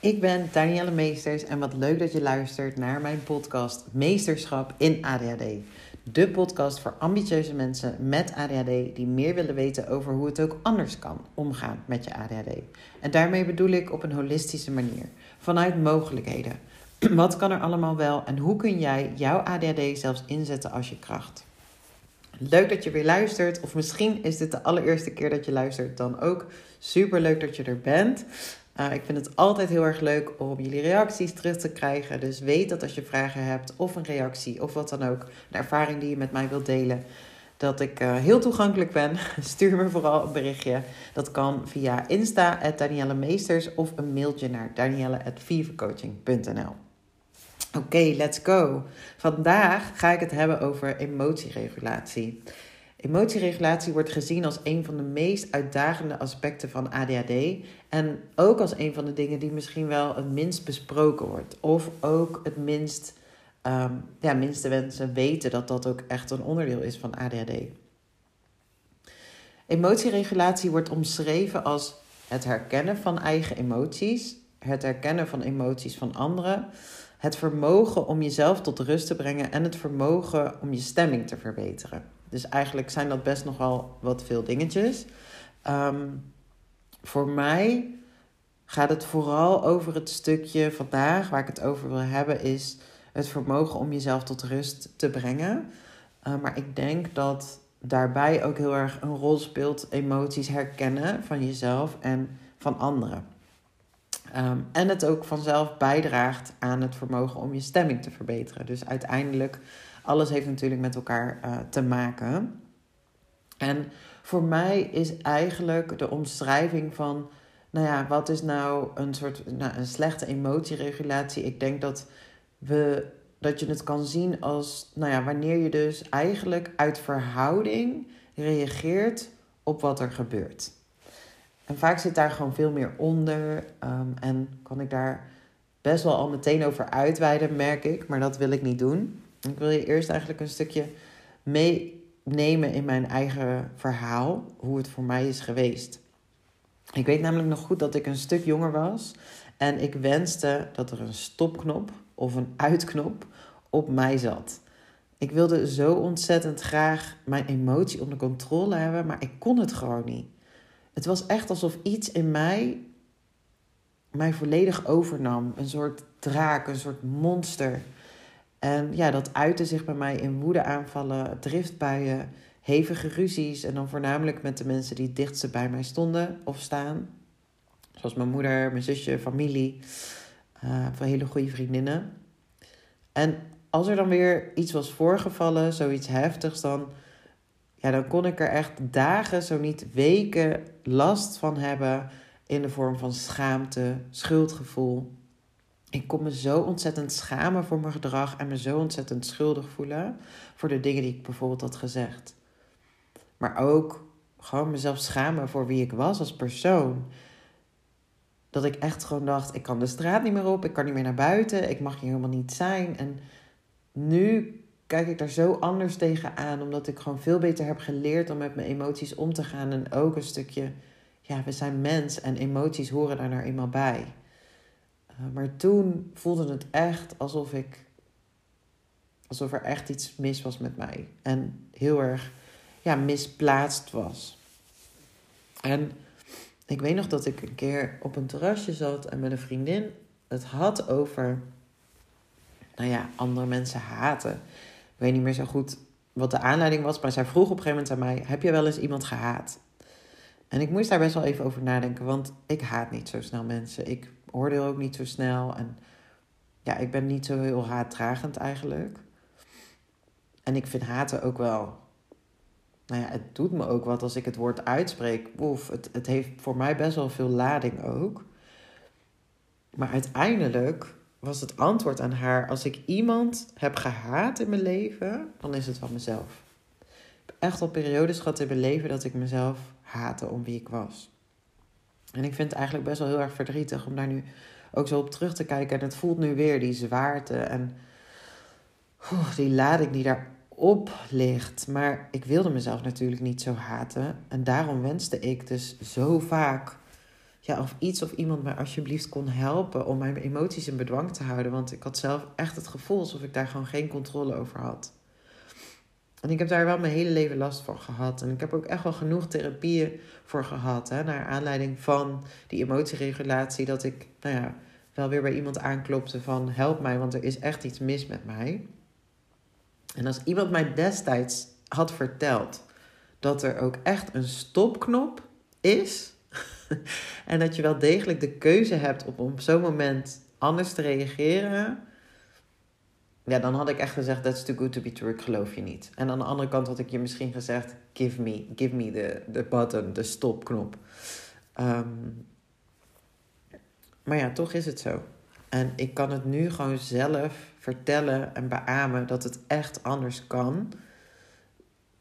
Ik ben Danielle Meesters en wat leuk dat je luistert naar mijn podcast Meesterschap in ADHD. De podcast voor ambitieuze mensen met ADHD die meer willen weten over hoe het ook anders kan omgaan met je ADHD. En daarmee bedoel ik op een holistische manier, vanuit mogelijkheden. Wat kan er allemaal wel en hoe kun jij jouw ADHD zelfs inzetten als je kracht? Leuk dat je weer luistert, of misschien is dit de allereerste keer dat je luistert, dan ook super leuk dat je er bent. Uh, ik vind het altijd heel erg leuk om jullie reacties terug te krijgen. Dus weet dat als je vragen hebt of een reactie of wat dan ook, een ervaring die je met mij wilt delen, dat ik uh, heel toegankelijk ben. Stuur me vooral een berichtje. Dat kan via Insta, Danielle Meesters, of een mailtje naar danielle.vivecoaching.nl. Oké, let's go. Vandaag ga ik het hebben over emotieregulatie. Emotieregulatie wordt gezien als een van de meest uitdagende aspecten van ADHD. En ook als een van de dingen die misschien wel het minst besproken wordt. Of ook het minst, um, ja, minste mensen weten dat dat ook echt een onderdeel is van ADHD. Emotieregulatie wordt omschreven als het herkennen van eigen emoties, het herkennen van emoties van anderen, het vermogen om jezelf tot rust te brengen en het vermogen om je stemming te verbeteren. Dus eigenlijk zijn dat best nog wel wat veel dingetjes. Ehm, voor mij gaat het vooral over het stukje vandaag waar ik het over wil hebben, is het vermogen om jezelf tot rust te brengen. Uh, maar ik denk dat daarbij ook heel erg een rol speelt emoties herkennen van jezelf en van anderen. Um, en het ook vanzelf bijdraagt aan het vermogen om je stemming te verbeteren. Dus uiteindelijk alles heeft natuurlijk met elkaar uh, te maken. En voor mij is eigenlijk de omschrijving van, nou ja, wat is nou een soort nou, een slechte emotieregulatie? Ik denk dat we dat je het kan zien als, nou ja, wanneer je dus eigenlijk uit verhouding reageert op wat er gebeurt. En vaak zit daar gewoon veel meer onder um, en kan ik daar best wel al meteen over uitweiden, merk ik, maar dat wil ik niet doen. Ik wil je eerst eigenlijk een stukje meenemen in mijn eigen verhaal, hoe het voor mij is geweest. Ik weet namelijk nog goed dat ik een stuk jonger was en ik wenste dat er een stopknop of een uitknop op mij zat. Ik wilde zo ontzettend graag mijn emotie onder controle hebben, maar ik kon het gewoon niet. Het was echt alsof iets in mij mij volledig overnam. Een soort draak, een soort monster. En ja, dat uitte zich bij mij in woedeaanvallen, driftbuien, hevige ruzies. En dan voornamelijk met de mensen die het dichtste bij mij stonden of staan. Zoals mijn moeder, mijn zusje, familie. Uh, van hele goede vriendinnen. En als er dan weer iets was voorgevallen, zoiets heftigs, dan, ja, dan kon ik er echt dagen, zo niet weken last van hebben. In de vorm van schaamte, schuldgevoel, ik kon me zo ontzettend schamen voor mijn gedrag en me zo ontzettend schuldig voelen voor de dingen die ik bijvoorbeeld had gezegd. Maar ook gewoon mezelf schamen voor wie ik was als persoon. Dat ik echt gewoon dacht: ik kan de straat niet meer op, ik kan niet meer naar buiten, ik mag hier helemaal niet zijn. En nu kijk ik daar zo anders tegenaan, omdat ik gewoon veel beter heb geleerd om met mijn emoties om te gaan. En ook een stukje, ja, we zijn mens en emoties horen daar nou eenmaal bij. Maar toen voelde het echt alsof ik. alsof er echt iets mis was met mij. En heel erg ja, misplaatst was. En ik weet nog dat ik een keer op een terrasje zat en met een vriendin het had over. Nou ja, andere mensen haten. Ik weet niet meer zo goed wat de aanleiding was, maar zij vroeg op een gegeven moment aan mij: Heb je wel eens iemand gehaat? En ik moest daar best wel even over nadenken, want ik haat niet zo snel mensen. Ik oordeel ook niet zo snel. En ja, ik ben niet zo heel haatdragend eigenlijk. En ik vind haten ook wel. Nou ja, het doet me ook wat als ik het woord uitspreek. Oef, het, het heeft voor mij best wel veel lading ook. Maar uiteindelijk was het antwoord aan haar: als ik iemand heb gehaat in mijn leven, dan is het van mezelf. Ik heb echt al periodes gehad in mijn leven dat ik mezelf haatte om wie ik was. En ik vind het eigenlijk best wel heel erg verdrietig om daar nu ook zo op terug te kijken. En het voelt nu weer die zwaarte en die lading die daarop ligt. Maar ik wilde mezelf natuurlijk niet zo haten. En daarom wenste ik dus zo vaak ja, of iets of iemand mij alsjeblieft kon helpen om mijn emoties in bedwang te houden. Want ik had zelf echt het gevoel alsof ik daar gewoon geen controle over had. En ik heb daar wel mijn hele leven last van gehad. En ik heb ook echt wel genoeg therapieën voor gehad. Hè, naar aanleiding van die emotieregulatie. Dat ik, nou ja, wel weer bij iemand aanklopte van help mij, want er is echt iets mis met mij. En als iemand mij destijds had verteld dat er ook echt een stopknop is. en dat je wel degelijk de keuze hebt om op zo'n moment anders te reageren. Ja, dan had ik echt gezegd, that's too good to be true, ik geloof je niet. En aan de andere kant had ik je misschien gezegd, give me, give me the, the button, de stopknop. Um, maar ja, toch is het zo. En ik kan het nu gewoon zelf vertellen en beamen dat het echt anders kan.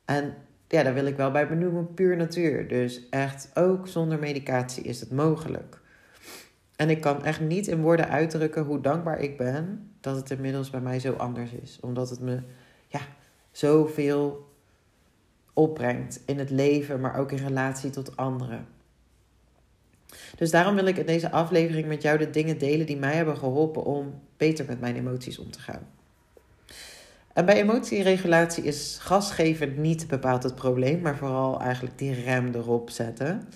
En ja, daar wil ik wel bij benoemen, puur natuur. Dus echt ook zonder medicatie is het mogelijk. En ik kan echt niet in woorden uitdrukken hoe dankbaar ik ben dat het inmiddels bij mij zo anders is. Omdat het me ja, zoveel opbrengt in het leven, maar ook in relatie tot anderen. Dus daarom wil ik in deze aflevering met jou de dingen delen die mij hebben geholpen om beter met mijn emoties om te gaan. En bij emotieregulatie is gasgeven niet bepaald het probleem, maar vooral eigenlijk die rem erop zetten.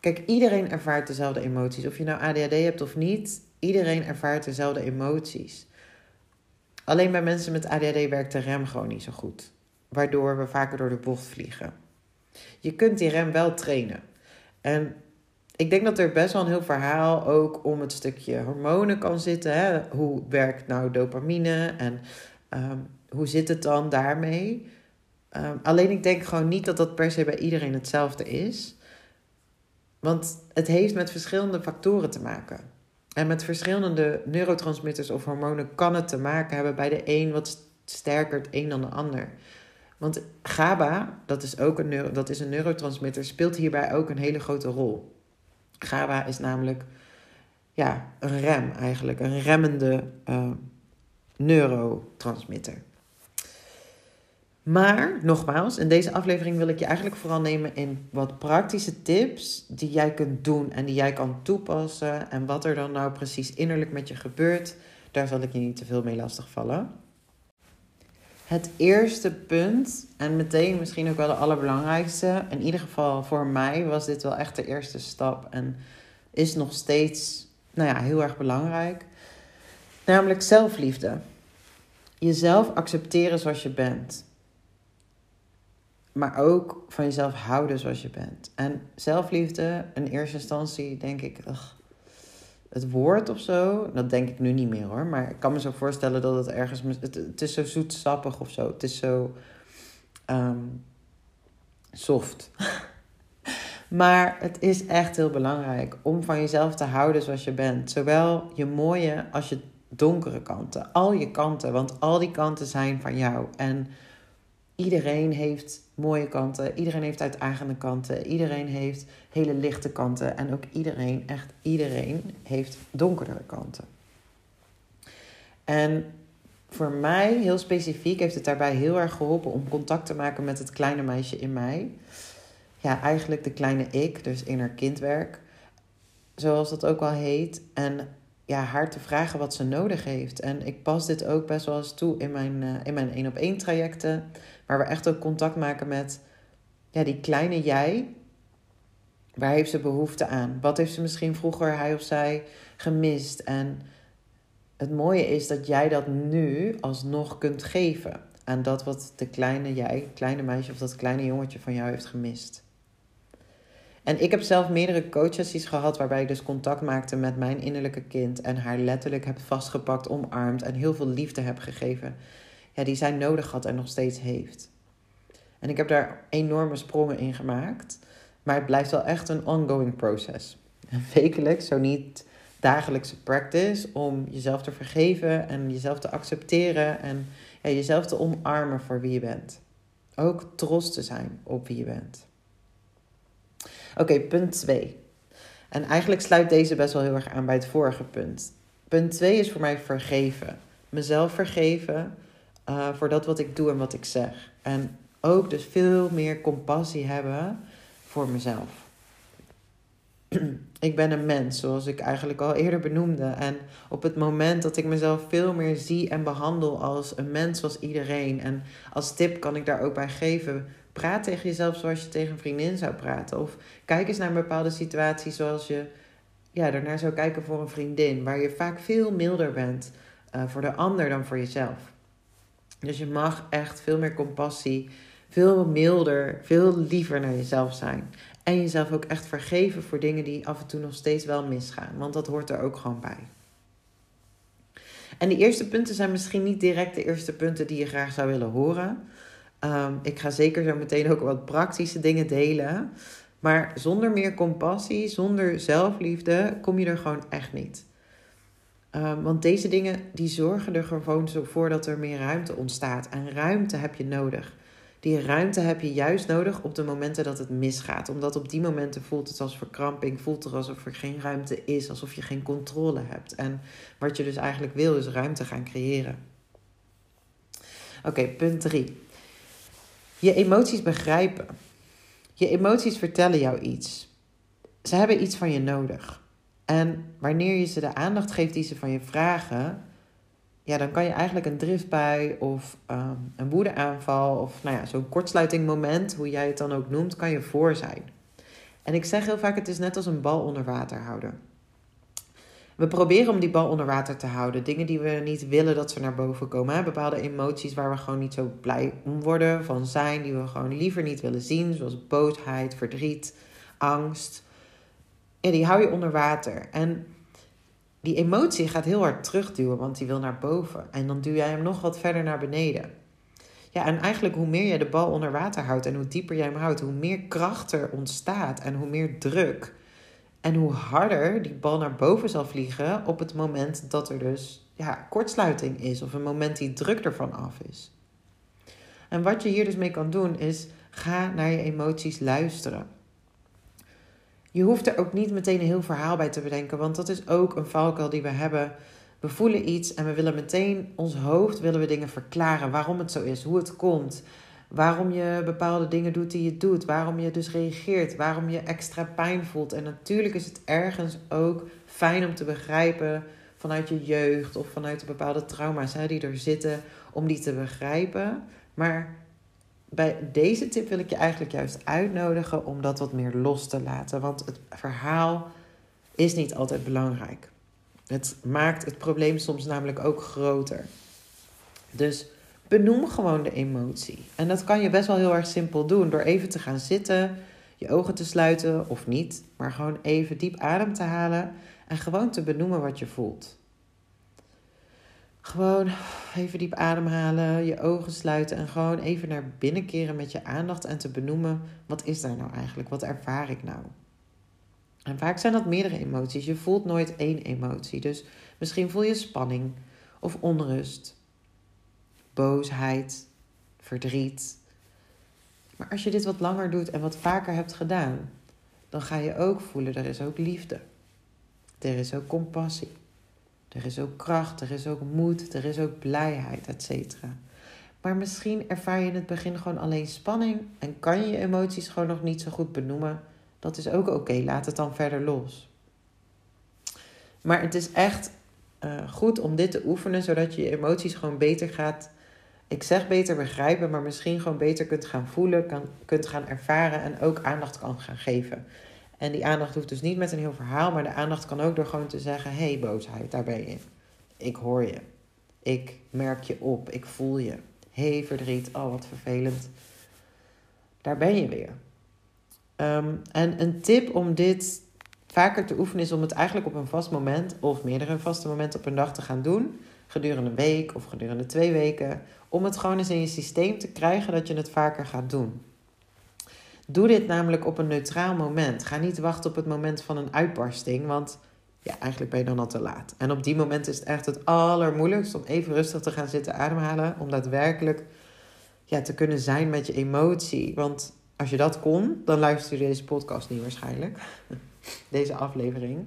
Kijk, iedereen ervaart dezelfde emoties. Of je nou ADHD hebt of niet, iedereen ervaart dezelfde emoties. Alleen bij mensen met ADHD werkt de rem gewoon niet zo goed, waardoor we vaker door de bocht vliegen. Je kunt die rem wel trainen. En ik denk dat er best wel een heel verhaal ook om het stukje hormonen kan zitten. Hè? Hoe werkt nou dopamine en ehm, hoe zit het dan daarmee? Um, alleen ik denk gewoon niet dat dat per se bij iedereen hetzelfde is. Want het heeft met verschillende factoren te maken. En met verschillende neurotransmitters of hormonen kan het te maken hebben bij de een wat sterker het een dan de ander. Want GABA, dat is ook een, dat is een neurotransmitter, speelt hierbij ook een hele grote rol. GABA is namelijk ja, een rem eigenlijk, een remmende uh, neurotransmitter. Maar nogmaals, in deze aflevering wil ik je eigenlijk vooral nemen in wat praktische tips die jij kunt doen en die jij kan toepassen. En wat er dan nou precies innerlijk met je gebeurt, daar zal ik je niet te veel mee lastigvallen. Het eerste punt, en meteen misschien ook wel de allerbelangrijkste, in ieder geval voor mij was dit wel echt de eerste stap en is nog steeds nou ja, heel erg belangrijk. Namelijk zelfliefde. Jezelf accepteren zoals je bent. Maar ook van jezelf houden zoals je bent. En zelfliefde, in eerste instantie denk ik, het woord of zo. Dat denk ik nu niet meer hoor. Maar ik kan me zo voorstellen dat het ergens. Het, is zo zoetsappig of zo. Het is zo. Um, soft. maar het is echt heel belangrijk om van jezelf te houden zoals je bent. Zowel je mooie als je donkere kanten. Al je kanten. Want al die kanten zijn van jou. En iedereen heeft mooie kanten. Iedereen heeft uitdagende kanten. Iedereen heeft hele lichte kanten. En ook iedereen, echt iedereen, heeft donkerdere kanten. En voor mij, heel specifiek, heeft het daarbij heel erg geholpen om contact te maken met het kleine meisje in mij. Ja, eigenlijk de kleine ik, dus inner kindwerk, zoals dat ook wel heet. En ja, haar te vragen wat ze nodig heeft. En ik pas dit ook best wel eens toe in mijn, uh, in mijn één op één trajecten. Waar we echt ook contact maken met ja, die kleine jij. Waar heeft ze behoefte aan? Wat heeft ze misschien vroeger, hij of zij, gemist? En het mooie is dat jij dat nu alsnog kunt geven aan dat wat de kleine jij, kleine meisje of dat kleine jongetje van jou heeft gemist. En ik heb zelf meerdere coaches gehad waarbij ik dus contact maakte met mijn innerlijke kind en haar letterlijk heb vastgepakt, omarmd en heel veel liefde heb gegeven. Ja, die zij nodig had en nog steeds heeft. En ik heb daar enorme sprongen in gemaakt, maar het blijft wel echt een ongoing process. Wekelijks, zo niet dagelijkse practice om jezelf te vergeven en jezelf te accepteren en jezelf te omarmen voor wie je bent. Ook trots te zijn op wie je bent. Oké, punt 2. En eigenlijk sluit deze best wel heel erg aan bij het vorige punt. Punt 2 is voor mij vergeven. Mezelf vergeven uh, voor dat wat ik doe en wat ik zeg. En ook dus veel meer compassie hebben voor mezelf. ik ben een mens, zoals ik eigenlijk al eerder benoemde. En op het moment dat ik mezelf veel meer zie en behandel als een mens zoals iedereen. En als tip kan ik daar ook bij geven. Praat tegen jezelf zoals je tegen een vriendin zou praten. Of kijk eens naar bepaalde situatie zoals je ja, daarnaar zou kijken voor een vriendin. Waar je vaak veel milder bent uh, voor de ander dan voor jezelf. Dus je mag echt veel meer compassie, veel milder, veel liever naar jezelf zijn. En jezelf ook echt vergeven voor dingen die af en toe nog steeds wel misgaan. Want dat hoort er ook gewoon bij. En die eerste punten zijn misschien niet direct de eerste punten die je graag zou willen horen. Um, ik ga zeker zo meteen ook wat praktische dingen delen. Maar zonder meer compassie, zonder zelfliefde, kom je er gewoon echt niet. Um, want deze dingen die zorgen er gewoon voor dat er meer ruimte ontstaat. En ruimte heb je nodig. Die ruimte heb je juist nodig op de momenten dat het misgaat. Omdat op die momenten voelt het als verkramping, voelt het alsof er geen ruimte is, alsof je geen controle hebt. En wat je dus eigenlijk wil is ruimte gaan creëren. Oké, punt 3. Je emoties begrijpen. Je emoties vertellen jou iets. Ze hebben iets van je nodig. En wanneer je ze de aandacht geeft die ze van je vragen, ja, dan kan je eigenlijk een driftbui of um, een woedeaanval of nou ja, zo'n kortsluitingmoment, hoe jij het dan ook noemt, kan je voor zijn. En ik zeg heel vaak, het is net als een bal onder water houden. We proberen om die bal onder water te houden. Dingen die we niet willen dat ze naar boven komen. Hè? Bepaalde emoties waar we gewoon niet zo blij om worden, van zijn, die we gewoon liever niet willen zien. Zoals boosheid, verdriet, angst. En die hou je onder water. En die emotie gaat heel hard terugduwen, want die wil naar boven. En dan duw jij hem nog wat verder naar beneden. Ja, en eigenlijk hoe meer jij de bal onder water houdt en hoe dieper jij hem houdt, hoe meer kracht er ontstaat en hoe meer druk. En hoe harder die bal naar boven zal vliegen op het moment dat er dus ja, kortsluiting is of een moment die druk ervan af is. En wat je hier dus mee kan doen is ga naar je emoties luisteren. Je hoeft er ook niet meteen een heel verhaal bij te bedenken, want dat is ook een valkuil die we hebben. We voelen iets en we willen meteen ons hoofd willen we dingen verklaren waarom het zo is, hoe het komt, waarom je bepaalde dingen doet die je doet, waarom je dus reageert, waarom je extra pijn voelt. En natuurlijk is het ergens ook fijn om te begrijpen vanuit je jeugd of vanuit de bepaalde trauma's hè, die er zitten, om die te begrijpen. Maar bij deze tip wil ik je eigenlijk juist uitnodigen om dat wat meer los te laten. Want het verhaal is niet altijd belangrijk. Het maakt het probleem soms namelijk ook groter. Dus benoem gewoon de emotie. En dat kan je best wel heel erg simpel doen door even te gaan zitten, je ogen te sluiten of niet, maar gewoon even diep adem te halen en gewoon te benoemen wat je voelt. Gewoon even diep ademhalen, je ogen sluiten en gewoon even naar binnen keren met je aandacht en te benoemen: wat is daar nou eigenlijk? Wat ervaar ik nou? En vaak zijn dat meerdere emoties. Je voelt nooit één emotie. Dus misschien voel je spanning of onrust, boosheid, verdriet. Maar als je dit wat langer doet en wat vaker hebt gedaan, dan ga je ook voelen: er is ook liefde. Er is ook compassie. Er is ook kracht, er is ook moed, er is ook blijheid, et cetera. Maar misschien ervaar je in het begin gewoon alleen spanning en kan je je emoties gewoon nog niet zo goed benoemen. Dat is ook oké, laat het dan verder los. Maar het is echt uh, goed om dit te oefenen, zodat je je emoties gewoon beter gaat, ik zeg beter begrijpen, maar misschien gewoon beter kunt gaan voelen, kan, kunt gaan ervaren en ook aandacht kan gaan geven. En die aandacht hoeft dus niet met een heel verhaal, maar de aandacht kan ook door gewoon te zeggen: hé, hey, boosheid, daar ben je. Ik hoor je. Ik merk je op. Ik voel je. Hé, hey, verdriet. Oh, wat vervelend. Daar ben je weer. Ehm, en een tip om dit vaker te oefenen is om het eigenlijk op een vast moment of meerdere vaste momenten op een dag te gaan doen. Gedurende een week of gedurende twee weken. Om het gewoon eens in je systeem te krijgen dat je het vaker gaat doen. Doe dit namelijk op een neutraal moment. Ga niet wachten op het moment van een uitbarsting, want ja, eigenlijk ben je dan al te laat. En op die moment is het echt het allermoeilijkst om even rustig te gaan zitten ademhalen, om daadwerkelijk ja, te kunnen zijn met je emotie. Want als je dat kon, dan luister je deze podcast niet waarschijnlijk. Deze aflevering.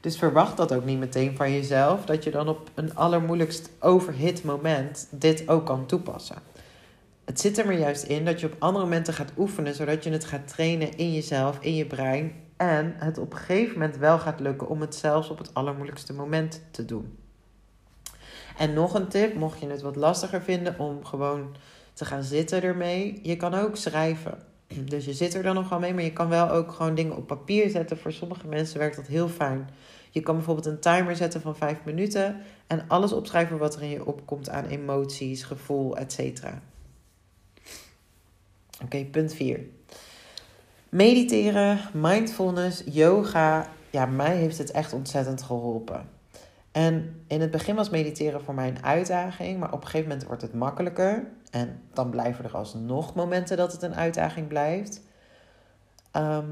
Dus verwacht dat ook niet meteen van jezelf, dat je dan op een allermoeilijkst overhit moment dit ook kan toepassen. Het zit er maar juist in dat je op andere momenten gaat oefenen, zodat je het gaat trainen in jezelf, in je brein, En het op een gegeven moment wel gaat lukken om het zelfs op het allermoeilijkste moment te doen. En nog een tip, mocht je het wat lastiger vinden om gewoon te gaan zitten ermee. Je kan ook schrijven. Dus je zit er dan nog wel mee, maar je kan wel ook gewoon dingen op papier zetten. Voor sommige mensen werkt dat heel fijn. Je kan bijvoorbeeld een timer zetten van 5 minuten en alles opschrijven wat er in je opkomt aan emoties, gevoel, etc. Oké, punt 4. Mediteren, mindfulness, yoga. Ja, mij heeft het echt ontzettend geholpen. En in het begin was mediteren voor mij een uitdaging, maar op een gegeven moment wordt het makkelijker. En dan blijven er alsnog momenten dat het een uitdaging blijft. Ehm,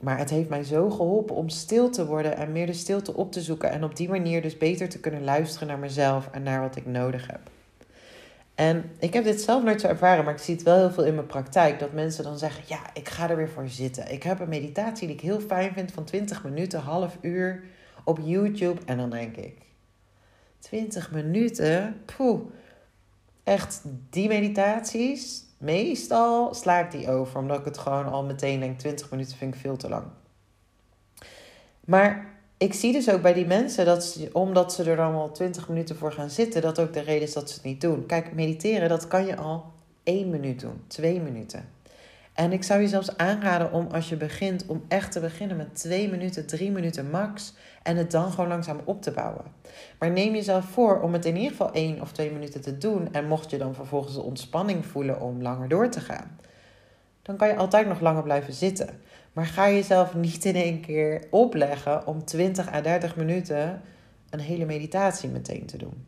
maar het heeft mij zo geholpen om stil te worden en meer de stilte op te zoeken. En op die manier dus beter te kunnen luisteren naar mezelf en naar wat ik nodig heb. En ik heb dit zelf nooit zo ervaren, maar ik zie het wel heel veel in mijn praktijk. Dat mensen dan zeggen, ja, ik ga er weer voor zitten. Ik heb een meditatie die ik heel fijn vind van 20 minuten, half uur op YouTube. En dan denk ik, 20 minuten? Poeh, echt die meditaties, meestal sla ik die over. Omdat ik het gewoon al meteen denk, 20 minuten vind ik veel te lang. Maar ik zie dus ook bij die mensen dat omdat ze er dan al 20 minuten voor gaan zitten, dat ook de reden is dat ze het niet doen. Kijk, mediteren, dat kan je al één minuut doen, twee minuten. En ik zou je zelfs aanraden om als je begint, om echt te beginnen met twee minuten, drie minuten max. En het dan gewoon langzaam op te bouwen. Maar neem jezelf voor om het in ieder geval één of twee minuten te doen. En mocht je dan vervolgens de ontspanning voelen om langer door te gaan, dan kan je altijd nog langer blijven zitten. Maar ga jezelf niet in één keer opleggen om 20 à 30 minuten een hele meditatie meteen te doen.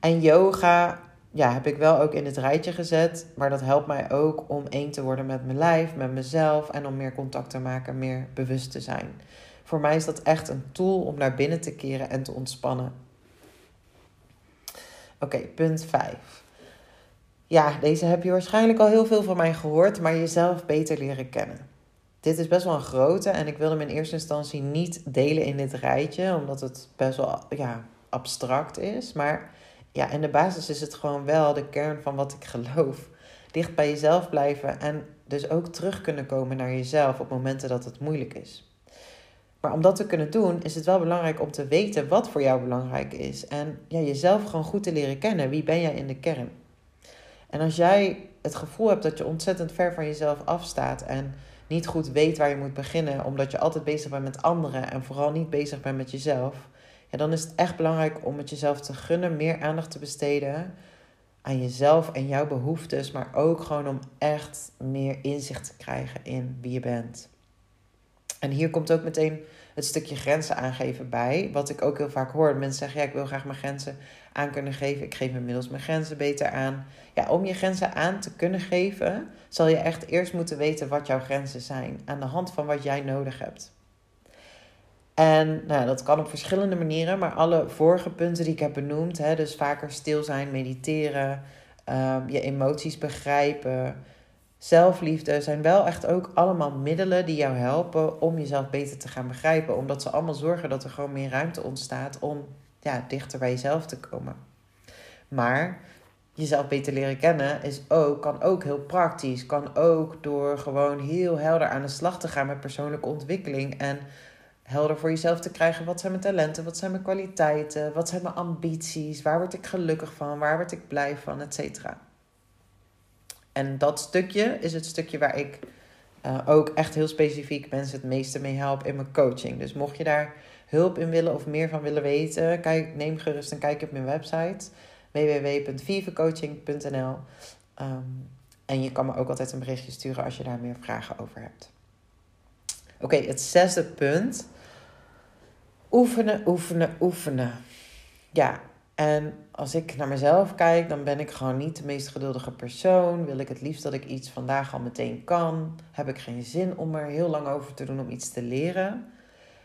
En yoga ja, heb ik wel ook in het rijtje gezet. Maar dat helpt mij ook om één te worden met mijn lijf, met mezelf. En om meer contact te maken, meer bewust te zijn. Voor mij is dat echt een tool om naar binnen te keren en te ontspannen. Oké, punt 5. Ja, deze heb je waarschijnlijk al heel veel van mij gehoord, maar jezelf beter leren kennen. Dit is best wel een grote en ik wil hem in eerste instantie niet delen in dit rijtje, omdat het best wel ja, abstract is. Maar ja, in de basis is het gewoon wel de kern van wat ik geloof. Dicht bij jezelf blijven en dus ook terug kunnen komen naar jezelf op momenten dat het moeilijk is. Maar om dat te kunnen doen, is het wel belangrijk om te weten wat voor jou belangrijk is. En ja, jezelf gewoon goed te leren kennen. Wie ben jij in de kern? En als jij het gevoel hebt dat je ontzettend ver van jezelf afstaat en niet goed weet waar je moet beginnen, omdat je altijd bezig bent met anderen en vooral niet bezig bent met jezelf, ja, dan is het echt belangrijk om het jezelf te gunnen, meer aandacht te besteden aan jezelf en jouw behoeftes, maar ook gewoon om echt meer inzicht te krijgen in wie je bent. En hier komt ook meteen het stukje grenzen aangeven bij. Wat ik ook heel vaak hoor. Mensen zeggen, ja, ik wil graag mijn grenzen aan kunnen geven. Ik geef inmiddels mijn grenzen beter aan. Ja, om je grenzen aan te kunnen geven, zal je echt eerst moeten weten wat jouw grenzen zijn. Aan de hand van wat jij nodig hebt. En nou, dat kan op verschillende manieren, maar alle vorige punten die ik heb benoemd, hè, dus vaker stil zijn, mediteren, ehm, je emoties begrijpen, zelfliefde, zijn wel echt ook allemaal middelen die jou helpen om jezelf beter te gaan begrijpen. Omdat ze allemaal zorgen dat er gewoon meer ruimte ontstaat om ja, dichter bij jezelf te komen. Maar jezelf beter leren kennen is ook, kan ook heel praktisch. Kan ook door gewoon heel helder aan de slag te gaan met persoonlijke ontwikkeling. En helder voor jezelf te krijgen. Wat zijn mijn talenten? Wat zijn mijn kwaliteiten? Wat zijn mijn ambities? Waar word ik gelukkig van? Waar word ik blij van? Etcetera. En dat stukje is het stukje waar ik uh, ook echt heel specifiek mensen het meeste mee help in mijn coaching. Dus mocht je daar hulp in willen of meer van willen weten, kijk, neem gerust een kijkje op mijn website www.vivecoaching.nl. Ehm, en je kan me ook altijd een berichtje sturen als je daar meer vragen over hebt. Oké, het zesde punt. Oefenen, oefenen, oefenen. Ja, en als ik naar mezelf kijk, dan ben ik gewoon niet de meest geduldige persoon. Wil ik het liefst dat ik iets vandaag al meteen kan? Heb ik geen zin om er heel lang over te doen om iets te leren?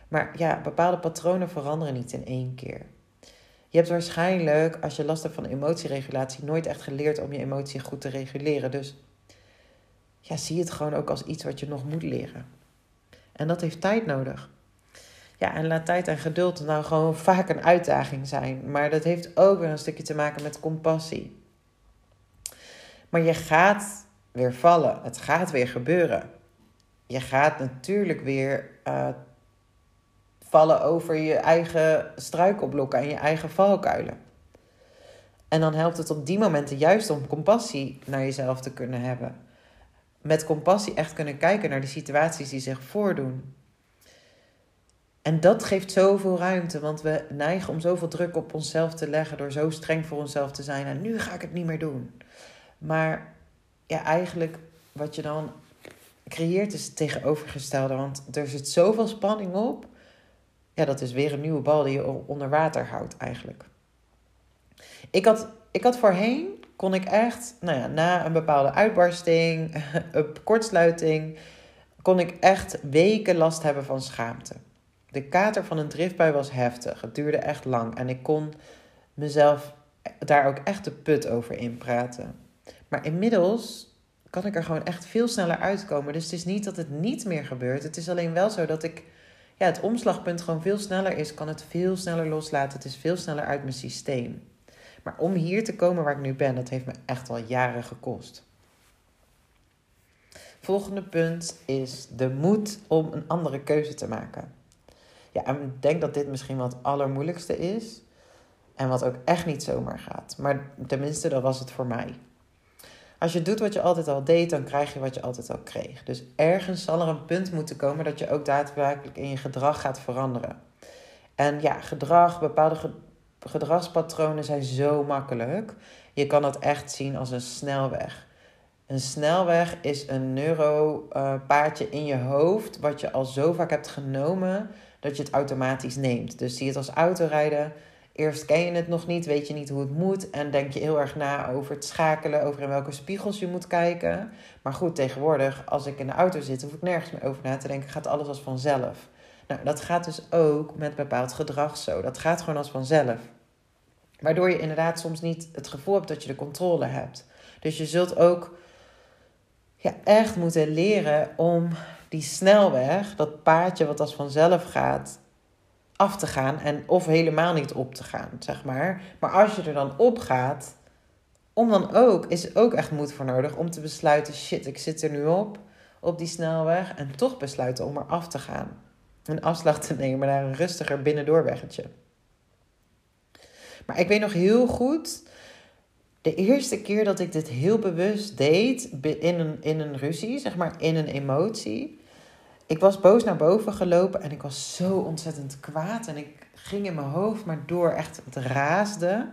Maar ja, bepaalde patronen veranderen niet in één keer. Je hebt waarschijnlijk, als je last hebt van emotieregulatie, nooit echt geleerd om je emotie goed te reguleren. Dus ja, zie het gewoon ook als iets wat je nog moet leren. En dat heeft tijd nodig. Ja, en laat tijd en geduld nou gewoon vaak een uitdaging zijn. Maar dat heeft ook weer een stukje te maken met compassie. Maar je gaat weer vallen. Het gaat weer gebeuren. je gaat natuurlijk weer uh, vallen over je eigen struikelblokken en je eigen valkuilen. En dan helpt het op die momenten juist om compassie naar jezelf te kunnen hebben. Met compassie echt kunnen kijken naar de situaties die zich voordoen. En dat geeft zoveel ruimte, want we neigen om zoveel druk op onszelf te leggen door zo streng voor onszelf te zijn. En nu ga ik het niet meer doen. Maar ja, eigenlijk wat je dan creëert is het tegenovergestelde. Want er zit zoveel spanning op. Ja, dat is weer een nieuwe bal die je onder water houdt eigenlijk. Ik had, ik had voorheen, kon ik echt, nou ja, na een bepaalde uitbarsting, een kortsluiting, kon ik echt weken last hebben van schaamte. De kater van een driftbui was heftig. Het duurde echt lang en ik kon mezelf daar ook echt de put over inpraten. Maar inmiddels kan ik er gewoon echt veel sneller uitkomen. Dus het is niet dat het niet meer gebeurt. Het is alleen wel zo dat ik ja, het omslagpunt gewoon veel sneller is. Kan het veel sneller loslaten. Het is veel sneller uit mijn systeem. Maar om hier te komen waar ik nu ben, dat heeft me echt al jaren gekost. Volgende punt is de moed om een andere keuze te maken. Ja, en ik denk dat dit misschien wat allermoeilijkste is. En wat ook echt niet zomaar gaat. Maar tenminste, dat was het voor mij. Als je doet wat je altijd al deed, dan krijg je wat je altijd al kreeg. Dus ergens zal er een punt moeten komen dat je ook daadwerkelijk in je gedrag gaat veranderen. En ja, gedrag, bepaalde gedragspatronen zijn zo makkelijk. Je kan het echt zien als een snelweg. Een snelweg is een neuropaadje in je hoofd, wat je al zo vaak hebt genomen dat je het automatisch neemt. Dus zie het als autorijden. Eerst ken je het nog niet, weet je niet hoe het moet en denk je heel erg na over het schakelen, over in welke spiegels je moet kijken. Maar goed, tegenwoordig, als ik in de auto zit, hoef ik nergens meer over na te denken, gaat alles als vanzelf. Nou, dat gaat dus ook met bepaald gedrag zo. Dat gaat gewoon als vanzelf. Waardoor je inderdaad soms niet het gevoel hebt dat je de controle hebt. Dus je zult ook ja, echt moeten leren om die snelweg, dat paadje wat als vanzelf gaat, af te gaan en of helemaal niet op te gaan, zeg maar. Maar als je er dan op gaat, om dan ook, is er ook echt moed voor nodig om te besluiten, shit, ik zit er nu op, op die snelweg, en toch besluiten om er af te gaan. Een afslag te nemen naar een rustiger binnendoorweggetje. Maar ik weet nog heel goed, de eerste keer dat ik dit heel bewust deed in een, in een ruzie, zeg maar in een emotie, ik was boos naar boven gelopen en ik was zo ontzettend kwaad. En ik ging in mijn hoofd maar door, echt het raasde.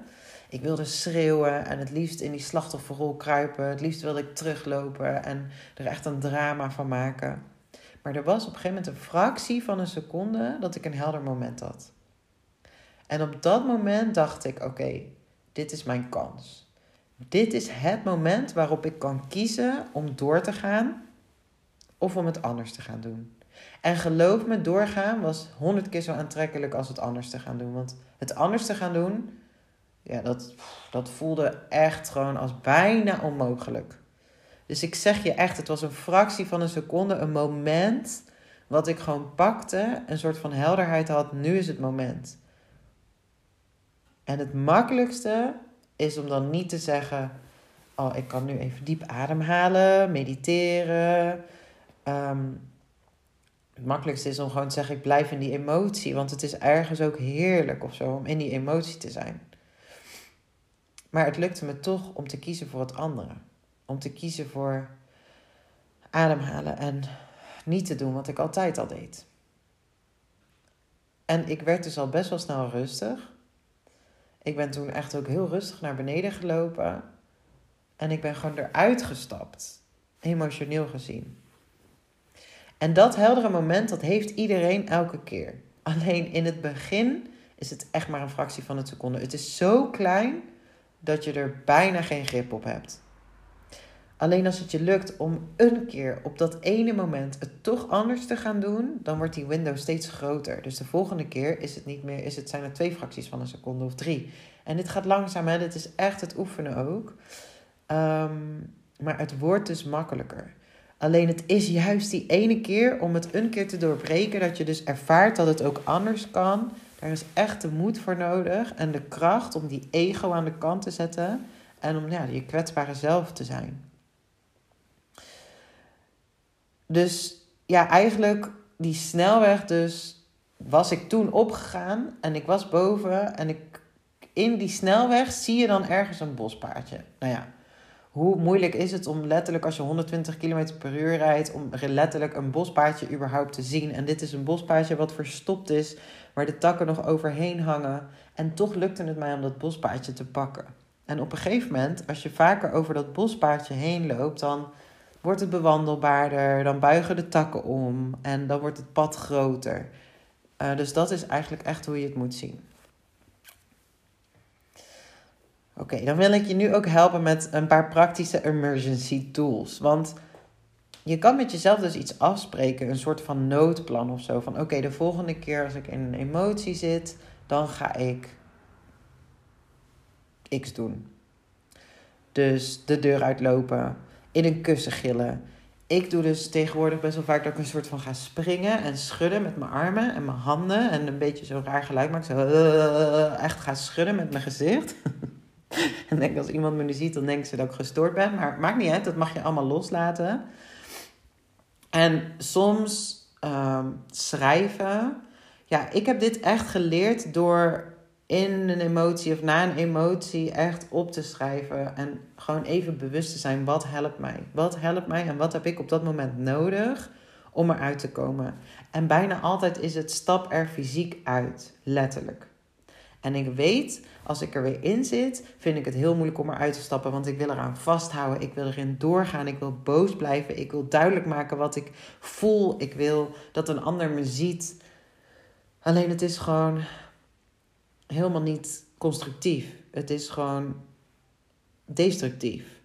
Ik wilde schreeuwen en het liefst in die slachtofferrol kruipen. Het liefst wilde ik teruglopen en er echt een drama van maken. Maar er was op een gegeven moment een fractie van een seconde dat ik een helder moment had. En op dat moment dacht ik: oké, dit is mijn kans. Dit is het moment waarop ik kan kiezen om door te gaan of om het anders te gaan doen. En geloof me, doorgaan was honderd keer zo aantrekkelijk als het anders te gaan doen. Want het anders te gaan doen, ja, dat, dat voelde echt gewoon als bijna onmogelijk. Dus ik zeg je echt, het was een fractie van een seconde, een moment wat ik gewoon pakte, een soort van helderheid had. Nu is het moment. En het makkelijkste is om dan niet te zeggen: Oh, ik kan nu even diep ademhalen, mediteren, Ehm, het makkelijkste is om gewoon te zeggen: ik blijf in die emotie. Want het is ergens ook heerlijk of zo om in die emotie te zijn. Maar het lukte me toch om te kiezen voor het andere. Om te kiezen voor ademhalen en niet te doen wat ik altijd al deed. En ik werd dus al best wel snel rustig. Ik ben toen echt ook heel rustig naar beneden gelopen. En ik ben gewoon eruit gestapt, emotioneel gezien. En dat heldere moment, dat heeft iedereen elke keer. Alleen in het begin is het echt maar een fractie van een seconde. Het is zo klein dat je er bijna geen grip op hebt. Alleen als het je lukt om een keer op dat ene moment het toch anders te gaan doen, dan wordt die window steeds groter. Dus de volgende keer is het niet meer, is het, zijn er twee fracties van een seconde of drie. En dit gaat langzaam, hè? dit is echt het oefenen ook. Ehm, maar het wordt dus makkelijker. Alleen het is juist die ene keer om het een keer te doorbreken, dat je dus ervaart dat het ook anders kan. Daar is echt de moed voor nodig en de kracht om die ego aan de kant te zetten en om ja, je kwetsbare zelf te zijn. Dus ja, eigenlijk die snelweg dus was ik toen opgegaan en ik was boven en ik in die snelweg zie je dan ergens een bospaardje. Nou ja, hoe moeilijk is het om letterlijk als je 120 km per uur rijdt, om letterlijk een bospaardje überhaupt te zien. En dit is een bospaardje wat verstopt is, waar de takken nog overheen hangen. En toch lukte het mij om dat bospaardje te pakken. En op een gegeven moment, als je vaker over dat bospaardje heen loopt, dan wordt het bewandelbaarder, dan buigen de takken om en dan wordt het pad groter. Uh, dus dat is eigenlijk echt hoe je het moet zien. Oké, dan wil ik je nu ook helpen met een paar praktische emergency tools. Want je kan met jezelf dus iets afspreken, een soort van noodplan of zo. Van oké, de volgende keer als ik in een emotie zit, dan ga ik X doen. Dus de deur uitlopen, in een kussen gillen. Ik doe dus tegenwoordig best wel vaak dat ik een soort van ga springen en schudden met mijn armen en mijn handen. En een beetje zo'n raar geluid maak. Zo uh, echt ga schudden met mijn gezicht. en denk als iemand me nu ziet, dan denken ze dat ik gestoord ben. Maar maakt niet uit, dat mag je allemaal loslaten. En soms ehm, schrijven. Ja, ik heb dit echt geleerd door in een emotie of na een emotie echt op te schrijven. En gewoon even bewust te zijn, wat helpt mij? Wat helpt mij en wat heb ik op dat moment nodig om eruit te komen? En bijna altijd is het stap er fysiek uit, letterlijk. En ik weet, als ik er weer in zit, vind ik het heel moeilijk om eruit te stappen. Want ik wil eraan vasthouden. Ik wil erin doorgaan. Ik wil boos blijven. Ik wil duidelijk maken wat ik voel. Ik wil dat een ander me ziet. Alleen het is gewoon helemaal niet constructief. Het is gewoon destructief.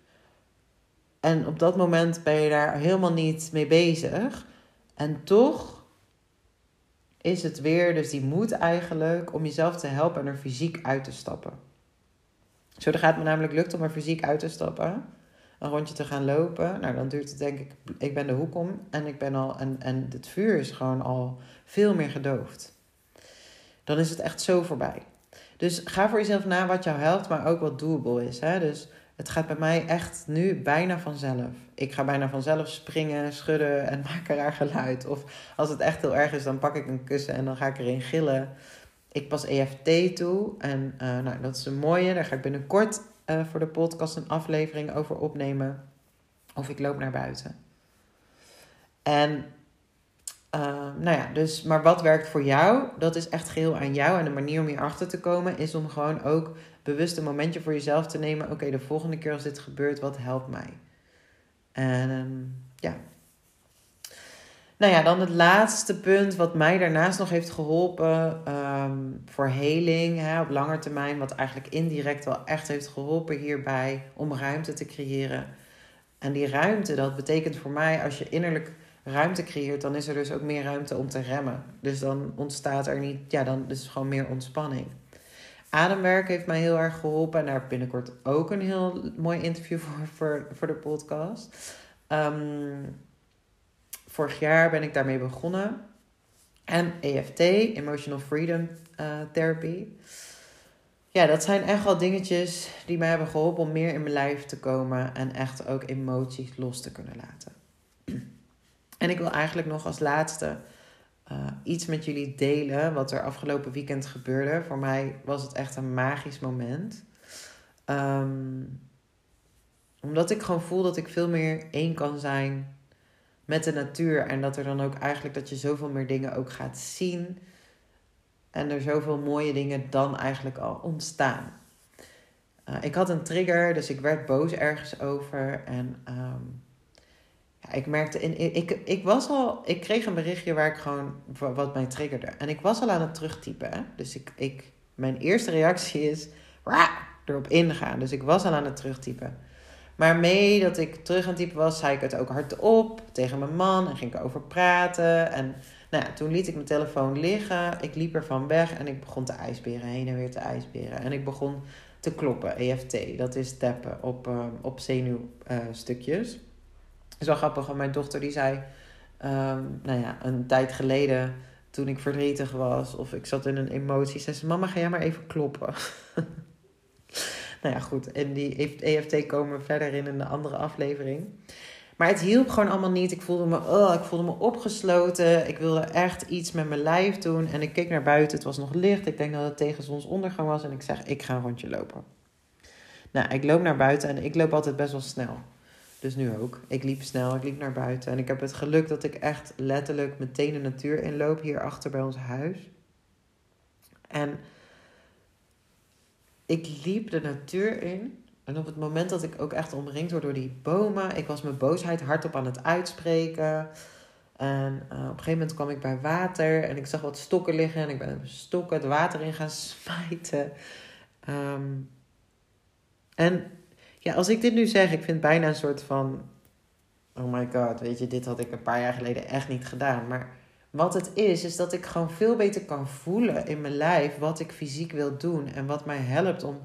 En op dat moment ben je daar helemaal niet mee bezig. En toch is het weer, dus die moed eigenlijk, om jezelf te helpen en er fysiek uit te stappen. Zodra gaat het me namelijk lukt om er fysiek uit te stappen, een rondje te gaan lopen, nou dan duurt het denk ik, ik ben de hoek om en ik ben al, en, en het vuur is gewoon al veel meer gedoofd. Dan is het echt zo voorbij. Dus ga voor jezelf na wat jou helpt, maar ook wat doable is. Hè? Dus het gaat bij mij echt nu bijna vanzelf. Ik ga bijna vanzelf springen, schudden en maak een geluid. Of als het echt heel erg is, dan pak ik een kussen en dan ga ik erin gillen. Ik pas EFT toe. En uh, nou, dat is een mooie. Daar ga ik binnenkort uh, voor de podcast een aflevering over opnemen. Of ik loop naar buiten. En uh, nou ja, dus, maar wat werkt voor jou? Dat is echt geheel aan jou. En de manier om hierachter te komen is om gewoon ook bewust een momentje voor jezelf te nemen. Oké, de volgende keer als dit gebeurt, wat helpt mij? En um, ja. Nou ja, dan het laatste punt wat mij daarnaast nog heeft geholpen um, voor heling hè, op lange termijn. Wat eigenlijk indirect wel echt heeft geholpen hierbij om ruimte te creëren. En die ruimte, dat betekent voor mij als je innerlijk ruimte creëert, dan is er dus ook meer ruimte om te remmen. Dus dan ontstaat er niet, ja, dan is gewoon meer ontspanning. Ademwerk heeft mij heel erg geholpen. En daar heb ik binnenkort ook een heel mooi interview voor, voor, voor de podcast. Um, vorig jaar ben ik daarmee begonnen. En EFT, Emotional Freedom uh, Therapy. Ja, dat zijn echt wel dingetjes die mij hebben geholpen om meer in mijn lijf te komen. En echt ook emoties los te kunnen laten. En ik wil eigenlijk nog als laatste uh, iets met jullie delen wat er afgelopen weekend gebeurde. Voor mij was het echt een magisch moment. Um, omdat ik gewoon voel dat ik veel meer één kan zijn met de natuur. En dat er dan ook eigenlijk dat je zoveel meer dingen ook gaat zien. En er zoveel mooie dingen dan eigenlijk al ontstaan. Uh, ik had een trigger, dus ik werd boos ergens over. En um, ik merkte, in, ik, ik was al, ik kreeg een berichtje waar ik gewoon, wat mij triggerde. En ik was al aan het terugtypen. Dus ik, ik, mijn eerste reactie is, erop ingaan. Dus ik was al aan het terugtypen. Maar mee dat ik terug aan het typen was, zei ik het ook hardop tegen mijn man en ging ik erover praten. En nou ja, toen liet ik mijn telefoon liggen. Ik liep ervan weg en ik begon te ijsberen, heen en weer te ijsberen. En ik begon te kloppen, EFT, dat is tappen op, uh, op zenuwstukjes. Uh, is wel grappig, want mijn dochter die zei, um, nou ja, een tijd geleden toen ik verdrietig was of ik zat in een emotie, zei ze, mama ga jij maar even kloppen. nou ja, goed, en die EFT komen we verder in in een andere aflevering. Maar het hielp gewoon allemaal niet. Ik voelde me, oh, ik voelde me opgesloten. Ik wilde echt iets met mijn lijf doen. En ik keek naar buiten. Het was nog licht. Ik denk dat het tegen zonsondergang was. En ik zeg, ik ga een rondje lopen. Nou, ik loop naar buiten en ik loop altijd best wel snel. Dus nu ook. Ik liep snel, ik liep naar buiten. En ik heb het geluk dat ik echt letterlijk meteen de natuur inloop. Hier achter bij ons huis. En ik liep de natuur in. En op het moment dat ik ook echt omringd word door die bomen, ik was mijn boosheid hardop aan het uitspreken. En uh, op een gegeven moment kwam ik bij water en ik zag wat stokken liggen en ik ben stokken het water in gaan smijten. Um, en ja, als ik dit nu zeg, ik vind bijna een soort van, oh my god, weet je, dit had ik een paar jaar geleden echt niet gedaan. Maar wat het is, is dat ik gewoon veel beter kan voelen in mijn lijf wat ik fysiek wil doen en wat mij helpt om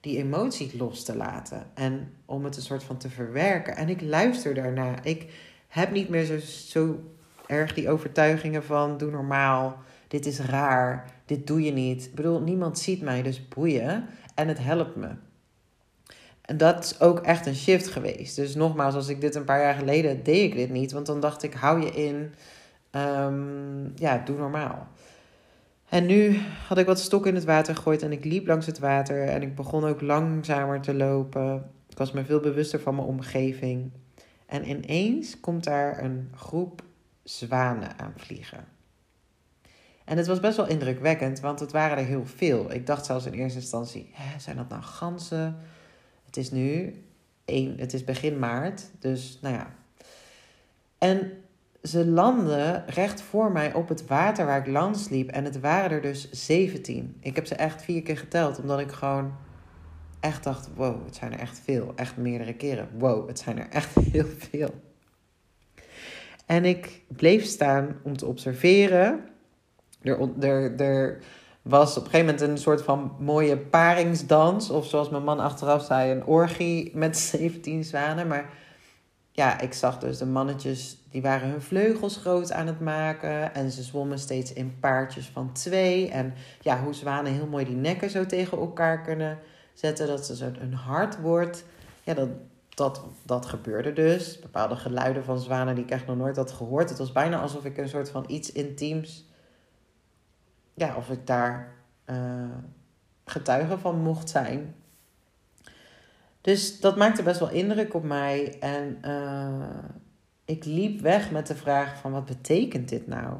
die emotie los te laten en om het een soort van te verwerken. En ik luister daarna. Ik heb niet meer zo, zo erg die overtuigingen van doe normaal, dit is raar, dit doe je niet. Ik bedoel, niemand ziet mij, dus boeien. En het helpt me. En dat is ook echt een shift geweest. Dus nogmaals, als ik dit een paar jaar geleden deed ik dit niet. Want dan dacht ik, hou je in. Um, ja, doe normaal. En nu had ik wat stok in het water gegooid en ik liep langs het water. En ik begon ook langzamer te lopen. Ik was me veel bewuster van mijn omgeving. En ineens komt daar een groep zwanen aanvliegen. En het was best wel indrukwekkend, want het waren er heel veel. Ik dacht zelfs in eerste instantie, hè, zijn dat nou ganzen? Het is nu, 1, het is begin maart, dus nou ja. En ze landden recht voor mij op het water waar ik langs liep. En het waren er dus 17. Ik heb ze echt vier keer geteld, omdat ik gewoon echt dacht: wow, het zijn er echt veel. Echt meerdere keren. Wow, het zijn er echt heel veel. En ik bleef staan om te observeren. Er, er, er was op een gegeven moment een soort van mooie paringsdans. Of zoals mijn man achteraf zei, een orgie met 17 zwanen. Maar ja, ik zag dus de mannetjes, die waren hun vleugels groot aan het maken. En ze zwommen steeds in paardjes van twee. En ja, hoe zwanen heel mooi die nekken zo tegen elkaar kunnen zetten. Dat ze zo een hart wordt. Ja, dat, dat, dat gebeurde dus. Bepaalde geluiden van zwanen die ik echt nog nooit had gehoord. Het was bijna alsof ik een soort van iets intiems ja, of ik daar uh, getuige van mocht zijn. Dus dat maakte best wel indruk op mij. En uh, ik liep weg met de vraag van wat betekent dit nou?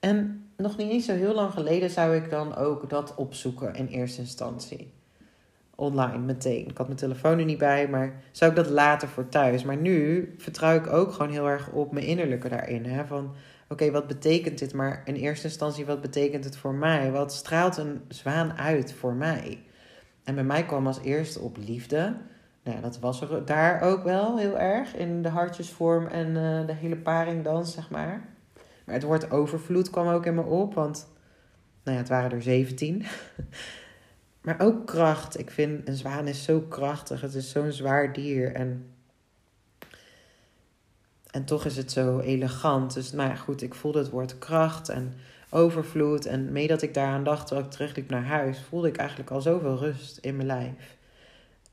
En nog niet eens zo heel lang geleden zou ik dan ook dat opzoeken in eerste instantie. Online meteen. Ik had mijn telefoon er niet bij, maar zou ik dat later voor thuis. Maar nu vertrouw ik ook gewoon heel erg op mijn innerlijke daarin. Hè? Van oké, wat betekent dit? Maar in eerste instantie, wat betekent het voor mij? Wat straalt een zwaan uit voor mij? En bij mij kwam als eerste op liefde. Nou, dat was er daar ook wel heel erg in de hartjesvorm en uh, de hele paringdans, zeg maar. Maar het woord overvloed kwam ook in me op, want nou ja, het waren er 17. maar ook kracht. Ik vind een zwaan is zo krachtig. Het is zo'n zwaar dier. En en toch is het zo elegant. Dus nou ja, goed, ik voelde het woord kracht en overvloed. En mee dat ik daaraan dacht terwijl ik terugliep naar huis, voelde ik eigenlijk al zoveel rust in mijn lijf.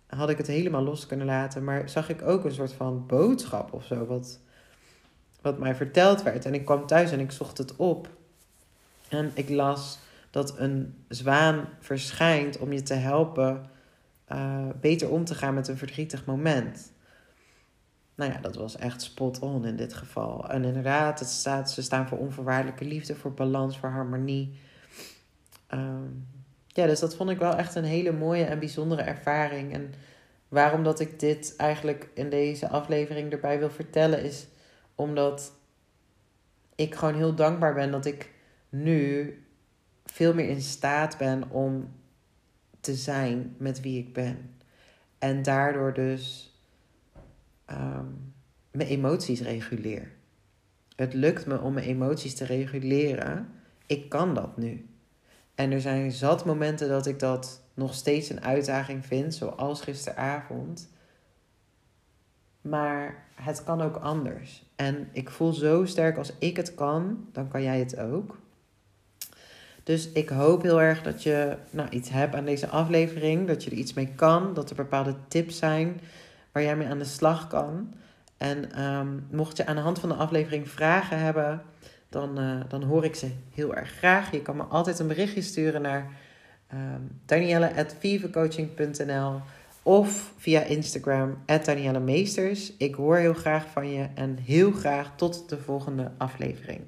Had ik het helemaal los kunnen laten, maar zag ik ook een soort van boodschap of zo, wat, wat mij verteld werd. En ik kwam thuis en ik zocht het op. En ik las dat een zwaan verschijnt om je te helpen uh, beter om te gaan met een verdrietig moment nou ja, dat was echt spot on in dit geval. En inderdaad, het staat, ze staan voor onvoorwaardelijke liefde, voor balans, voor harmonie. Ehm, ja, dus dat vond ik wel echt een hele mooie en bijzondere ervaring. En waarom dat ik dit eigenlijk in deze aflevering erbij wil vertellen, is omdat ik gewoon heel dankbaar ben dat ik nu veel meer in staat ben om te zijn met wie ik ben. En daardoor dus um, mijn emoties reguleer. Het lukt me om mijn emoties te reguleren. Ik kan dat nu. En er zijn zat momenten dat ik dat nog steeds een uitdaging vind, zoals gisteravond. Maar het kan ook anders. En ik voel zo sterk als ik het kan, dan kan jij het ook. Dus ik hoop heel erg dat je nou, iets hebt aan deze aflevering, dat je er iets mee kan, dat er bepaalde tips zijn waar jij mee aan de slag kan. En ehm, mocht je aan de hand van de aflevering vragen hebben, dan, uh, dan hoor ik ze heel erg graag. Je kan me altijd een berichtje sturen naar um, danielle.vivecoaching.nl of via Instagram, Danielle Meesters. Ik hoor heel graag van je en heel graag tot de volgende aflevering.